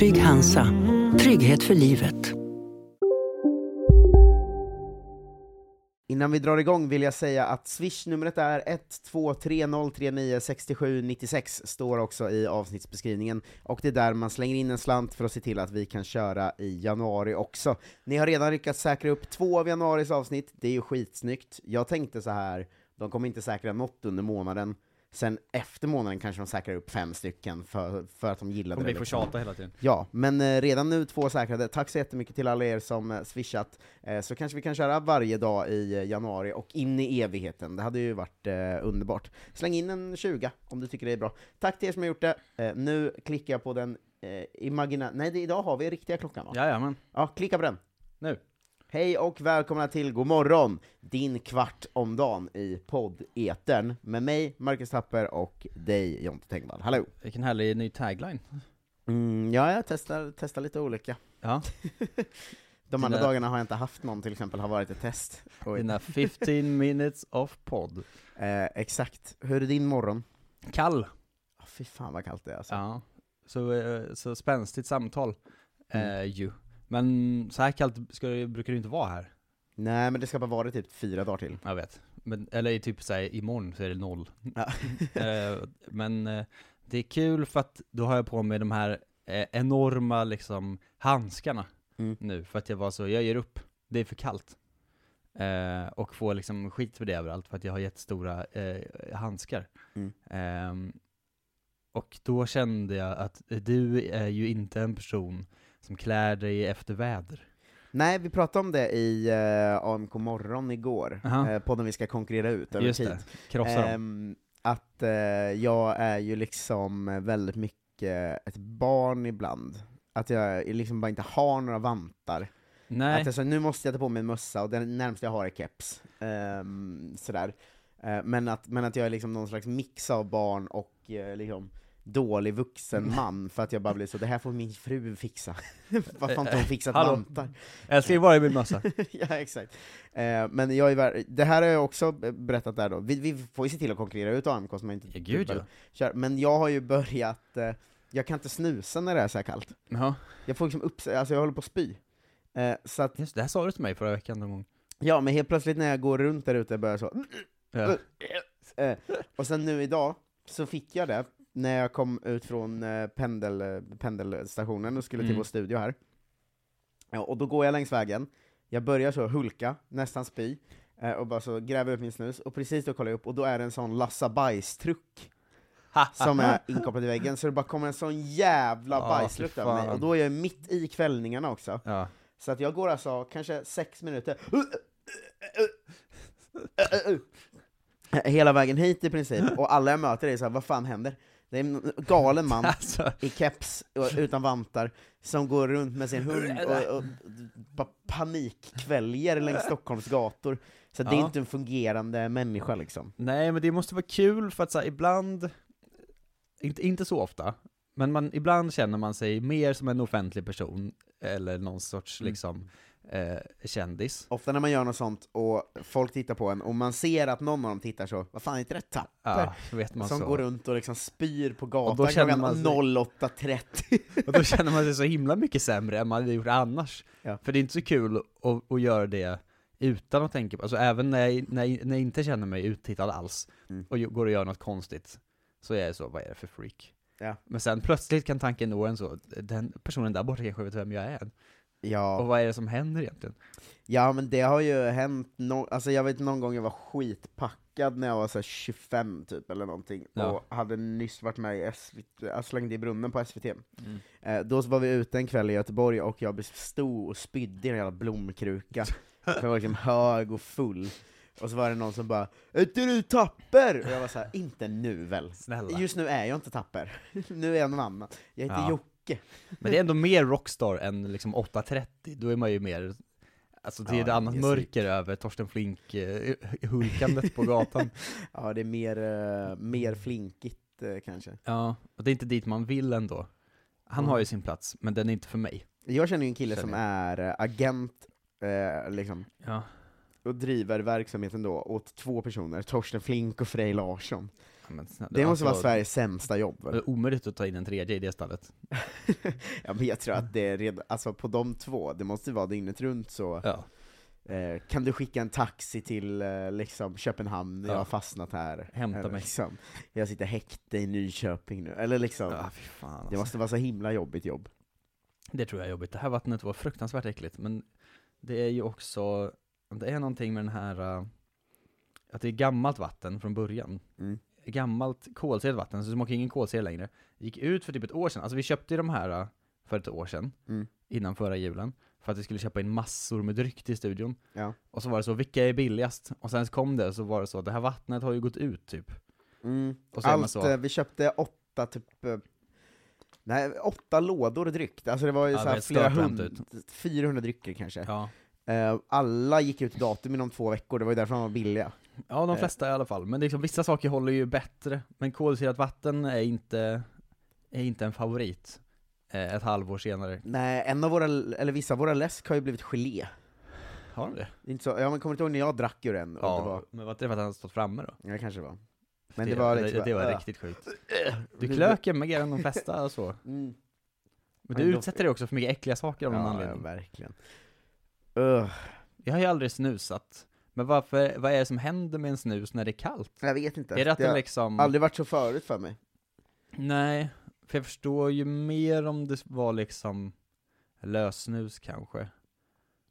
Trygg Hansa. Trygghet för livet. Innan vi drar igång vill jag säga att swishnumret är 1230396796, står också i avsnittsbeskrivningen, och det är där man slänger in en slant för att se till att vi kan köra i januari också. Ni har redan lyckats säkra upp två av januaris avsnitt, det är ju skitsnyggt. Jag tänkte så här, de kommer inte säkra något under månaden, sen efter månaden kanske de säkrar upp fem stycken för, för att de gillade det. vi få liksom. tjata hela tiden. Ja, men eh, redan nu två säkrade. Tack så jättemycket till alla er som eh, swishat. Eh, så kanske vi kan köra varje dag i eh, januari och in i evigheten. Det hade ju varit underbart. Släng in en 20 om du tycker det är bra. Tack till er som har gjort det. Nu klickar jag på den eh, imagina... Nej, det, idag har vi riktiga klockan va? Jajamän, Ja, klicka på den. nu. Hej och välkomna till God morgon, din kvart om dagen i podd-etern med mig, Marcus Tapper, och dig, Jonte Tengvall. Hallå! Vilken härlig ny tagline. Mm, ja, jag testar, testar lite olika. Ja, De andra Dina- dagarna har jag inte haft någon, till exempel har varit ett test. Oj. dina 15 minutes of podd. Eh, exakt. Hur är din morgon? Kall. Oh, fy fan vad kallt det är alltså. Ja, så, eh, så spänstigt samtal. Eh, Mm. ju. Men så här kallt ska det, brukar det inte vara här. Nej, men det ska bara vara typ fyra dagar till. Jag vet. Men, eller i typ såhär, imorgon så är det noll. Ja. Eh, men eh, det är kul för att då har jag på mig de här eh, enorma liksom handskarna Mm. nu, för att jag var så, jag ger upp, det är för kallt. Eh, och får liksom skit för det överallt, för att jag har jättestora eh, handskar. Mm. Ehm, och då kände jag att du är ju inte en person som klär dig efter väder. Nej, vi pratade om det i eh, AMK morgon igår, Aha. eh, podden vi ska konkurrera ut över Just tid. det, krossa dem. Ehm, att eh, jag är ju liksom väldigt mycket ett barn ibland. Att jag liksom bara inte har några vantar. Nej, Att jag, så, nu måste jag ta på mig en mössa, och det närmaste jag har är keps. Ehm, sådär. Eh, men, att, men att jag är liksom någon slags mix av barn och liksom dålig vuxen man, för att jag bara blir så, det här får min fru fixa. Varför har inte hon fixat Hallå? vantar? älskling var är min mössa? ja, exakt. Eh, men jag är, det här har jag också berättat där då, vi, vi får ju se till att konkurrera ut AMK som jag inte Ja, gud, ja. kör. Men jag har ju börjat, eh, jag kan inte snusa när det är så här kallt. Ja, Jag får liksom upp, alltså jag håller på att spy. Eh, så att, just det, här sa du till mig förra veckan någon gång. ja men helt plötsligt när jag går runt där ute börjar jag så, Ja. Eh, och sen nu idag så fick jag det när jag kom ut från eh, pendel, eh, pendelstationen och skulle till Mm. vår studio här. Ja, och då går jag längs vägen, jag börjar så hulka, nästan spy, eh, och bara så gräver upp min snus, och precis då kollar jag upp, och då är det en sån Lassa bajstruck som är inkopplad i väggen, så det bara kommer en sån jävla bajslukt över mig, och då är jag mitt i kvällningarna också. Ja. Så att jag går alltså kanske sex minuter Hela vägen hit i princip, och alla jag möter är så här, vad fan händer? Det är en galen man Alltså, i keps och utan vantar, som går runt med sin hund och, och bara panikkväljer längs Stockholms gator. Så det är Ja. inte en fungerande människa liksom. nej men det måste vara kul för att så här, ibland, inte, inte så ofta, men man, ibland känner man sig mer som en offentlig person, eller någon sorts Mm. liksom eh, kändis. Ofta när man gör något sånt och folk tittar på en, och man ser att någon av dem tittar så, vad fan är inte det Tapper? Ja, så vet man som så. går runt och liksom spyr på Och då gatan känner klockan man sig- 08.30. Och då känner man sig så himla mycket sämre än man hade gjort annars. Ja. För det är inte så kul att, att göra det utan att tänka på, alltså även när jag, när jag, när jag inte känner mig uttittad alls, Mm. och går och gör något konstigt, så är jag så, vad är det för freak? Ja. Men sen plötsligt kan tanken nå en så, den personen där borta kanske vet vem jag är. Ja. Och vad är det som händer egentligen? Ja men det har ju hänt, no alltså jag vet någon gång jag var skitpackad när jag var så här 25 typ eller någonting, Ja. och hade nyss varit med i SVT, jag slängde i brunnen på SVT. Mm. Eh, då var vi ute en kväll i Göteborg och jag stod och spydde i en jävla blomkruka, för jag var liksom hög och full. Och så var det någon som bara 'Är inte du tapper?' Och jag var så här, inte nu väl? Snälla. Just nu är jag inte tapper, nu är jag någon annan. Jag heter Ja. Jocke. Men det är ändå mer rockstar än liksom 8.30, då är man ju mer Alltså det är Ja, ett annat mörker över Torsten Flink eh, på gatan. Ja, det är mer, eh, mer flinkigt eh, kanske. Ja, och det är inte dit man vill ändå. Han har ju sin plats, men den är inte för mig. Jag känner ju en kille Känner som är agent, liksom, Ja, och driver verksamheten då åt två personer, Torsten Flink och Frej Larsson. Men snälla, Det måste alltså, vara Sveriges sämsta jobb. Det väl? är omöjligt att ta in en tredje i det stallet ja, men jag tror att det är redan, alltså på de två, det måste vara dygnet runt så, Ja, eh, kan du skicka en taxi till eh, liksom Köpenhamn, jag Ja. har fastnat här. Hämta Eller mig. Liksom, jag sitter häkte i Nyköping nu, eller liksom, ja fan alltså. det måste vara så himla jobbigt jobb. Det tror jag är jobbigt. Det här vattnet var fruktansvärt äckligt, men det är ju också, det är någonting med den här, äh, att det är gammalt vatten från början. Mm. Gammalt kolsyrat vatten, så det smakar ingen kolsyra längre. Gick ut för typ ett år sedan, alltså vi köpte ju de här äh, för ett år sedan, Mm. innan förra julen, för att vi skulle köpa in massor med dryck till studion. Ja. Och så var det så, vilka är billigast? Och sen kom det, så var det så, det här vattnet har ju gått ut typ. Mm. Och så Allt, så- eh, vi köpte åtta typ eh, Nej, åtta lådor dryck, alltså det var ju Ja, så det här är flera stört hund, 400 drycker kanske. Ja. Eh, alla gick ut datum inom två veckor, det var ju därför de var billiga. Ja, de Eh. flesta i alla fall. Men liksom, vissa saker håller ju bättre. Men kolsyrat vatten är inte, är inte en favorit. Eh, ett halvår senare. Nej, en av våra, eller vissa av våra läsk har ju blivit gelé. Har de det? Det är Inte så, ja men kommer du inte ihåg när jag drack ur? Och Ja, det var, men var inte det för att han hade stått framme då? ja kanske det var. Men det, det, var det, liksom, det var äh. riktigt sjukt. Du klöker mer än de flesta och så. Mm. Men du utsätter dig också för mycket äckliga saker av någon Ja, ja, anledning. verkligen. Ugh, Jag har ju aldrig snusat. Men varför, vad är det som händer med en snus när det är kallt? jag vet inte. Är det att det den har liksom... aldrig varit så förut för mig. Nej, för jag förstår ju mer om det var liksom lössnus kanske.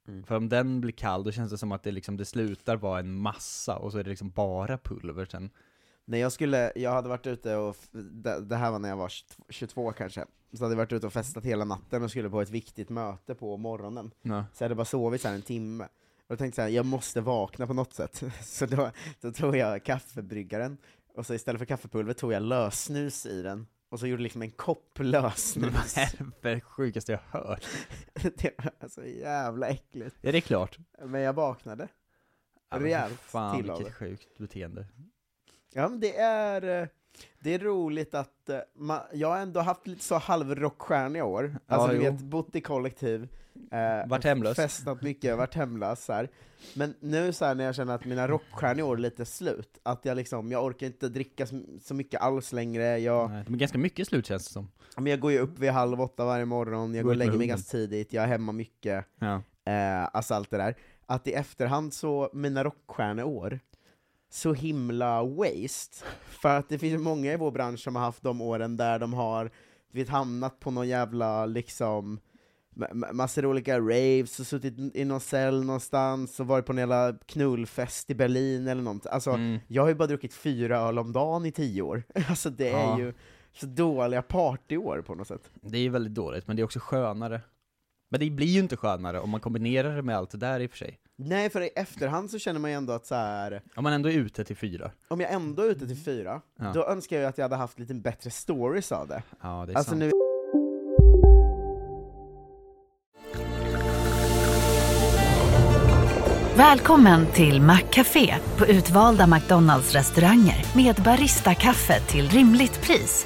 Mm. För om den blir kall, då känns det som att det liksom, det slutar vara en massa, och så är det liksom bara pulver sen. När jag skulle, jag hade varit ute och, det, det här var när jag var 22, 22 kanske, så hade jag varit ute och festat hela natten och skulle på ett viktigt möte på morgonen. Ja. Så jag hade bara sovit så här en timme. Och jag tänkte så här, jag måste vakna på något sätt. Så då, då tog jag kaffebryggaren, och så istället för kaffepulver tog jag lösnus i den, och så gjorde liksom en kopp lösnus. vad är det det sjukaste jag hört? det var så jävla äckligt. Ja, det är klart. Men jag vaknade. Ja, Rejält till av det. sjukt beteende. Ja men det är, eh, det är roligt att, eh, ma- jag har ändå haft lite så halvrockstjärniga år, Ja, alltså du jo. vet, bott i kollektiv, eh, Varit hemlös. festat mycket, varit hemlös så här. Men nu så här, när jag känner att mina rockstjärniga år är lite slut, att jag liksom, jag orkar inte dricka så, så mycket alls längre, jag, Nej, De är ganska mycket slut känns det som. men jag går ju upp vid halv åtta varje morgon, jag Gå går och lägger mig ganska tidigt, jag är hemma mycket, Ja. eh, alltså allt det där. Att i efterhand så, mina rockstjärneår, så himla waste. För att det finns många i vår bransch som har haft de åren där de har vet, hamnat på någon jävla liksom ma- ma- massor av olika raves och suttit i någon cell någonstans och varit på en jävla knullfest i Berlin eller något. Alltså, Mm. jag har ju bara druckit fyra öl om dagen i tio år. Alltså det är Ja. ju så dåliga partyår på något sätt. Det är ju väldigt dåligt, men det är också skönare. Men det blir ju inte skönare om man kombinerar det med allt det där i och för sig. Nej, för i efterhand så känner man ju ändå att så här, Om man ändå är ute till fyra. om jag ändå är ute till fyra, Ja. då önskar jag ju att jag hade haft lite bättre stories av det. Ja, det är Alltså sant. nu Välkommen till Maccafé på utvalda McDonalds restauranger med Baristakaffe till rimligt pris.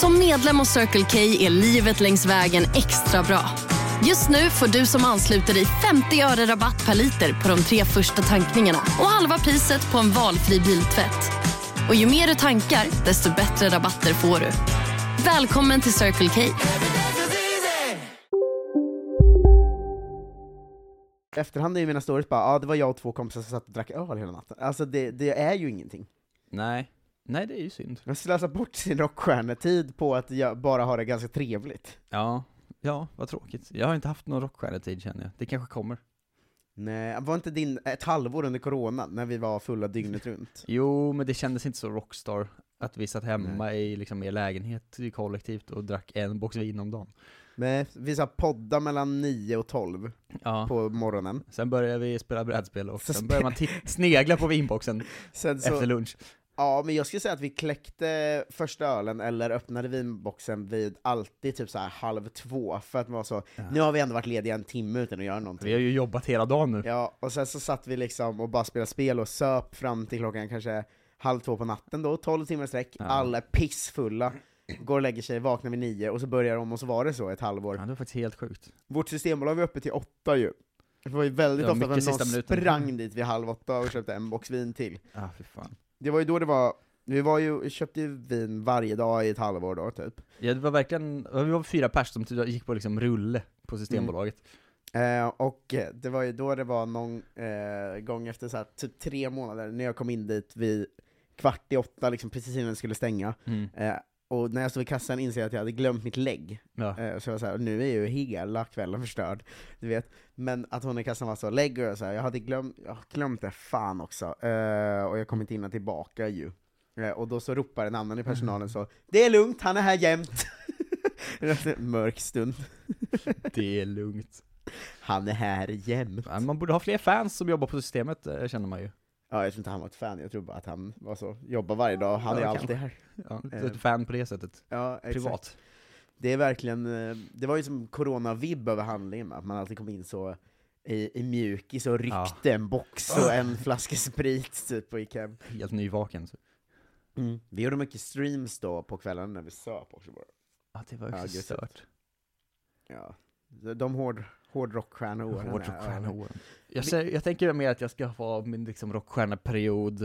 Som medlem hos Circle K är livet längs vägen extra bra. Just nu får du som ansluter dig 50 öre rabatt per liter på de tre första tankningarna och halva priset på en valfri biltvätt. Och ju mer du tankar, desto bättre rabatter får du. Välkommen till Circle K. efterhand är ju mina stories bara, ja ah, det var jag och två kompisar som satt och drack öl hela natten. Alltså det, det är ju ingenting. Nej. Nej, det är ju synd. Man slösar bort sin rockstjärnetid på att jag bara ha det ganska trevligt. Ja, ja, vad tråkigt. Jag har inte haft någon rockstjärnetid känner jag. Det kanske kommer. Nej, var inte din ett halvår under corona, när vi var fulla dygnet runt? Jo, men det kändes inte så rockstar. Att vi satt hemma i liksom er lägenhet kollektivt och drack en box vin om dagen. Nej, vi sa podda mellan 9 och 12 Ja. på morgonen. Sen började vi spela brädspel och Så sen började man snegla på vinboxen Sen så, efter lunch. Ja, men jag skulle säga att vi kläckte första ölen, eller öppnade vinboxen vid alltid typ så här halv två, för att man var så, nu har vi ändå varit lediga en timme utan att göra någonting. Vi har ju jobbat hela dagen nu. Ja, och sen så satt vi liksom och bara spelade spel och söp fram till klockan kanske halv två på natten då, 12 timmar sträck, Ja. alla är pissfulla, går och lägger sig, vaknar vid nio, och så börjar de, och så var det så ett halvår. Ja, det var faktiskt helt sjukt. Vårt systembolag var uppe till åtta ju. Det var ju väldigt Ja, ofta att någon sprang dit vid halv åtta och köpte en box vin till. Ja, fy fan. Det var ju då det var, vi var ju, köpte ju vin varje dag i ett halvår då, typ. Ja, det var verkligen, vi var fyra pers som gick på liksom rulle på Systembolaget. Eh, och eh, det var ju då det var någon eh, gång efter så här, typ tre månader, när jag kom in dit vid kvart i åtta, liksom precis innan det skulle stänga. Mm. Eh, och när jag stod i kassan insåg jag att jag hade glömt mitt lägg. Ja. Eh, så jag var så här, nu är ju hela kvällen förstörd, du vet. Men att hon i kassan var så, lägg och jag så här, jag hade glömt, jag har glömt det fan också. Eh, och jag kommer inte hinna tillbaka ju. Eh, och då så ropar en annan i personalen så, det är lugnt, han är här jämt. Mörk stund. Det är lugnt. Han är här jämt. Man borde ha fler fans som jobbar på systemet, känner man ju. Ja, jag tror inte han var ett fan, jag tror bara att han var så, jobbar varje dag, han Ja, är alltid här. Ja, Eh. ett fan på det sättet. Ja, exakt. Privat. Det är verkligen, eh, det var ju som corona-vibb över handlingen, att man alltid kom in så i, i mjukis och ryckte en box och en flaska sprit typ och gick hem. Helt nyvaken. så. Vi gjorde mycket streams då på kvällen när vi söp också bara. Ja, det var Ja, ju gud, så stört. Ja. De hård, hårdrockstjärneåren. är- Hårdrockstjärneåren. Jag, ser, jag tänker mer att jag ska ha min liksom rockstjärneperiod,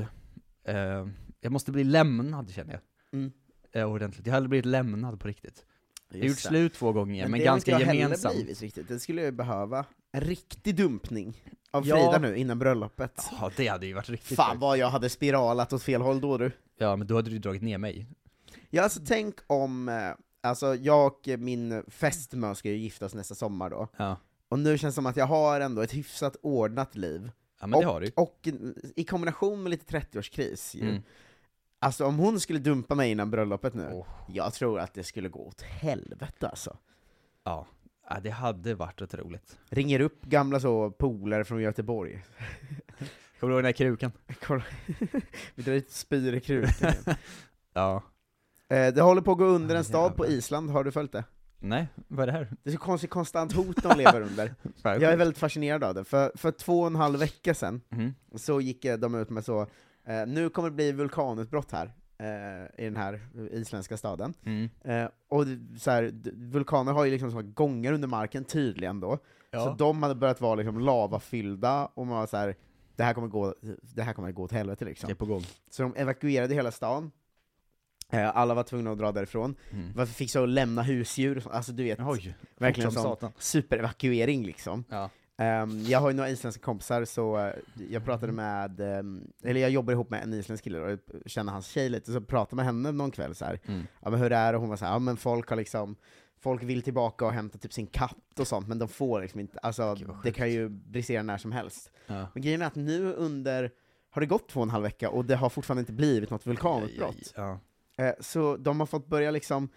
eh, jag måste bli lämnad känner jag. Mm. Eh, ordentligt. Jag har aldrig blivit lämnad på riktigt. Jag har gjort Just det. slut två gånger, men, det har ganska gemensamt. blivit riktigt, det skulle jag ju behöva. En riktig dumpning av Ja. Frida nu, innan bröllopet. Ja, det hade ju varit riktigt Fan vad jag hade spiralat åt fel håll då du. Ja, men då hade du dragit ner mig. Ja, alltså tänk om, eh, alltså jag och min fästmö ska ju gifta oss nästa sommar då, Ja, och nu känns det som att jag har ändå ett hyfsat ordnat liv. ja men det och, har du. och i kombination med lite 30-årskris ju. Mm. Alltså om hon skulle dumpa mig innan bröllopet nu, Åh. jag tror att det skulle gå åt helvete alltså. Ja. ja, det hade varit otroligt. Ringer upp gamla så polare från Göteborg. Kommer du ihåg den här krukan? Vi drar ut spyr i krukan. Ja. eh, Det håller på att gå under en stad på. Island, har du följt det? Nej, vad är det här? Det är så konstigt konstant hot de lever under. Jag är väldigt fascinerad av det, för, för två och en halv vecka sedan Mhm. så gick eh, de ut med så, eh, nu kommer det bli vulkanutbrott här, eh, i den här isländska staden. Mm. Eh, och så här, vulkaner har ju liksom så här gångar under marken tydligen då, Ja. så de hade börjat vara liksom lavafyllda, och man var så här, det här kommer gå, det här kommer gå åt helvete liksom. Så de evakuerade hela stan, alla var tvungna att dra därifrån, Mm. varför fick så lämna husdjur, alltså du vet, Oj, verkligen som sån superevakuering liksom. Ja. Ehm, jag har ju några isländska kompisar, så eh, jag pratade med, ehm, eller jag jobbar ihop med en isländsk kille och känner hans tjej lite, så pratade med henne någon kväll så här. Mm. ja men hur är det? Och hon var så här, ja men folk har liksom, folk vill tillbaka och hämta typ sin katt och sånt, men de får liksom inte, alltså det sjukt. kan ju brisera när som helst. Ja. Men grejen är att nu under, har det gått två och en halv vecka och det har fortfarande inte blivit något vulkanutbrott. Ja. Eh, så de har fått börja liksom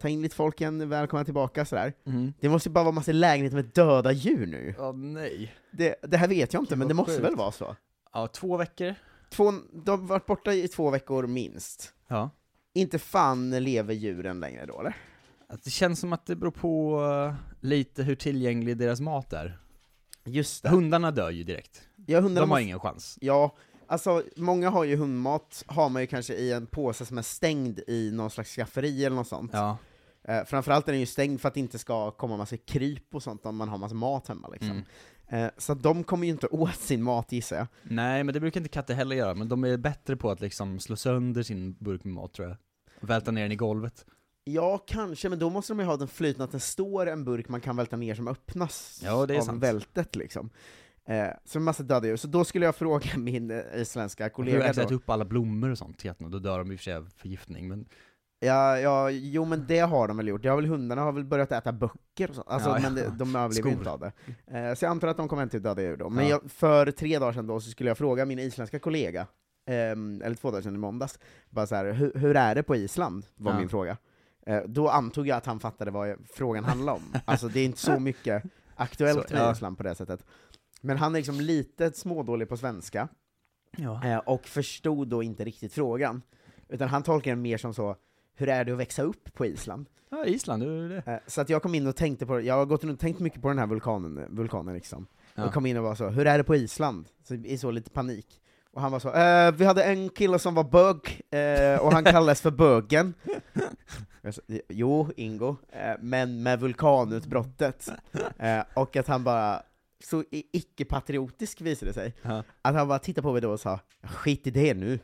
ta in lite folk igen, välkomna tillbaka sådär. Mm. Det måste ju bara vara massa lägenheter med döda djur nu. Åh nej. Det, det här vet jag inte, men det måste sjukt. väl vara så? Ja, två veckor. Två, de har varit borta i två veckor minst. Ja. Inte fan lever djuren längre då, eller? Att Det känns som att det beror på eh, lite hur tillgänglig deras mat är. Just det. Hundarna dör ju direkt. Ja, hundarna De har måste- ingen chans. Ja, alltså många har ju hundmat, har man ju kanske i en påse som är stängd i någon slags skafferi eller något sånt. Ja. Eh, framförallt är den ju stängd för att det inte ska komma massa kryp och sånt om man har massa mat hemma liksom. Mm. Eh, så de kommer ju inte åt sin mat gissar jag. Nej, men det brukar inte katter heller göra, men de är bättre på att liksom slå sönder sin burk med mat tror jag. Och välta ner den i golvet. Ja, kanske, men då måste de ju ha den flytande att det står en burk man kan välta ner som öppnas Ja, det är av sant. vältet liksom. Eh, så en massa döda djur. Så då skulle jag fråga min eh, isländska kollega då. upp alla blommor och sånt getterna, då dör de i och för sig av förgiftning, men Ja, ja, jo men det har de väl gjort. Det har väl hundarna har väl börjat äta böcker och sånt. Alltså, Ja, ja. men det, de överlever inte av det. Eh, så jag antar att de kommer hem till döda djur då. Men Ja. jag, för tre dagar sedan då så skulle jag fråga min isländska kollega, ehm, eller två dagar sedan i måndags, bara så här, hur, hur är det på Island? Var min fråga. Eh, då antog jag att han fattade vad jag, frågan handlade om. Alltså det är inte så mycket aktuellt Så, med. Island på det sättet. Men han är liksom lite smådålig på svenska, ja. eh, och förstod då inte riktigt frågan. Utan han tolkar den mer som så, hur är det att växa upp på Island? ja Island, hur är det? Eh, Så att jag kom in och tänkte på, jag har gått in och tänkt mycket på den här vulkanen, vulkanen liksom. Ja. Och kom in och var så, hur är det på Island? Så i så lite panik. Och han var så, eh, vi hade en kille som var bög, eh, och han kallades för Bögen. Sa, jo, Ingo, eh, men med vulkanutbrottet. Eh, och att han bara, så icke-patriotisk visade det sig, Ja. att han bara tittade på mig då och sa, skit i det nu.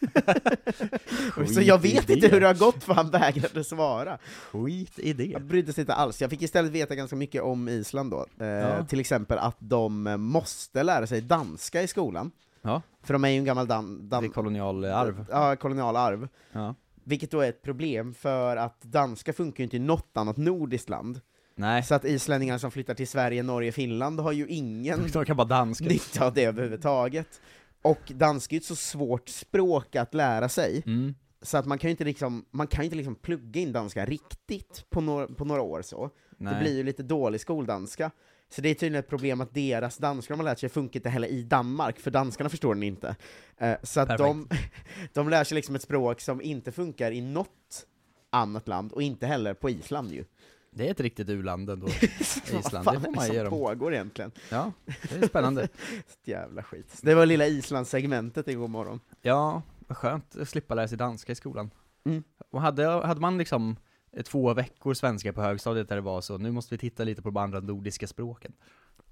så jag vet inte hur det har gått för han vägrade svara. Skit i det. Jag brydde sig inte alls, jag fick istället veta ganska mycket om Island då. Eh, Ja. Till exempel att de eh, måste lära sig danska i skolan, Ja, för de är ju en gammal dan, det är dan, kolonialarv. ja, kolonialarv. Ja. Vilket då är ett problem, för att danska funkar ju inte i något annat nordiskt land. Nej, Så att islänningarna som flyttar till Sverige, Norge, Finland har ju ingen de kan bara danska. nytta av det överhuvudtaget. Och danska är ju ett så svårt språk att lära sig, Mm. så att man kan ju inte liksom, man kan inte liksom plugga in danska riktigt på, några på några år så. Nej. Det blir ju lite dålig skoldanska. Så det är tydligen ett problem att deras danska de har lärt sig funkar inte heller i Danmark, för danskarna förstår den inte. Eh, så att de, de lär sig liksom ett språk som inte funkar i något annat land, och inte heller på Island ju. Det är ett riktigt u-land ändå. Vad Island, fan det får man som ge dem. pågår egentligen? Ja, det är spännande. Jävla skit. Det var lilla Islandssegmentet i god morgon. Ja, vad skönt att slippa lära sig danska i skolan. Mm. Och hade, hade man liksom eh, två veckor svenska på högstadiet där det var så, nu måste vi titta lite på de andra nordiska språken.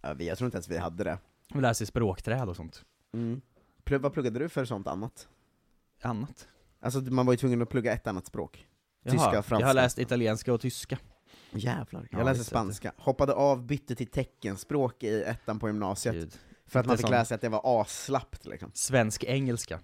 Ja, vi- Jag tror inte ens vi hade det. Och lära sig språkträd och sånt. Mm. Vad pluggade du för sånt annat? Annat. Alltså man var ju tvungen att plugga ett annat språk. Jaha, Tyska, franska. Jag har läst italienska och tyska. Jävlar. Jag Ja, läste spanska, hoppade av, bytte till teckenspråk i ettan på gymnasiet, Gud. för att man Det fick lära sig att det var asslappt liksom. Svensk-engelska.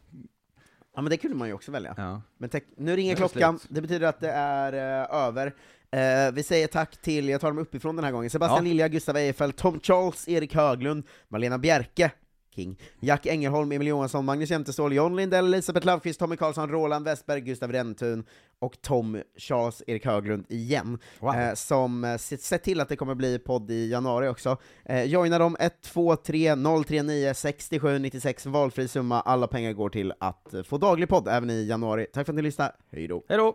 Ja men det kunde man ju också välja. Ja. Men nu ringer det klockan, slut. det betyder att det är eh, över. Eh, vi säger tack till, jag tar dem uppifrån den här gången, Sebastian Ja. Lilja, Gustav Eifelt, Tom Charles, Erik Höglund, Malena Bjerke, King, Jack Engelholm, Emil Johansson, Magnus Jämtestål, John Lindell, Elisabeth Löfqvist, Tommy Karlsson, Roland Westberg, Gustav Räntun och Tom Charles Erik Höglund igen, Wow. eh, som eh, sett sett till att det kommer bli podd i januari också. Eh, joina dem 123 039 67 96, valfri summa, alla pengar går till att eh, få daglig podd även i januari. Tack för att ni lyssnade, hej då! Hej då!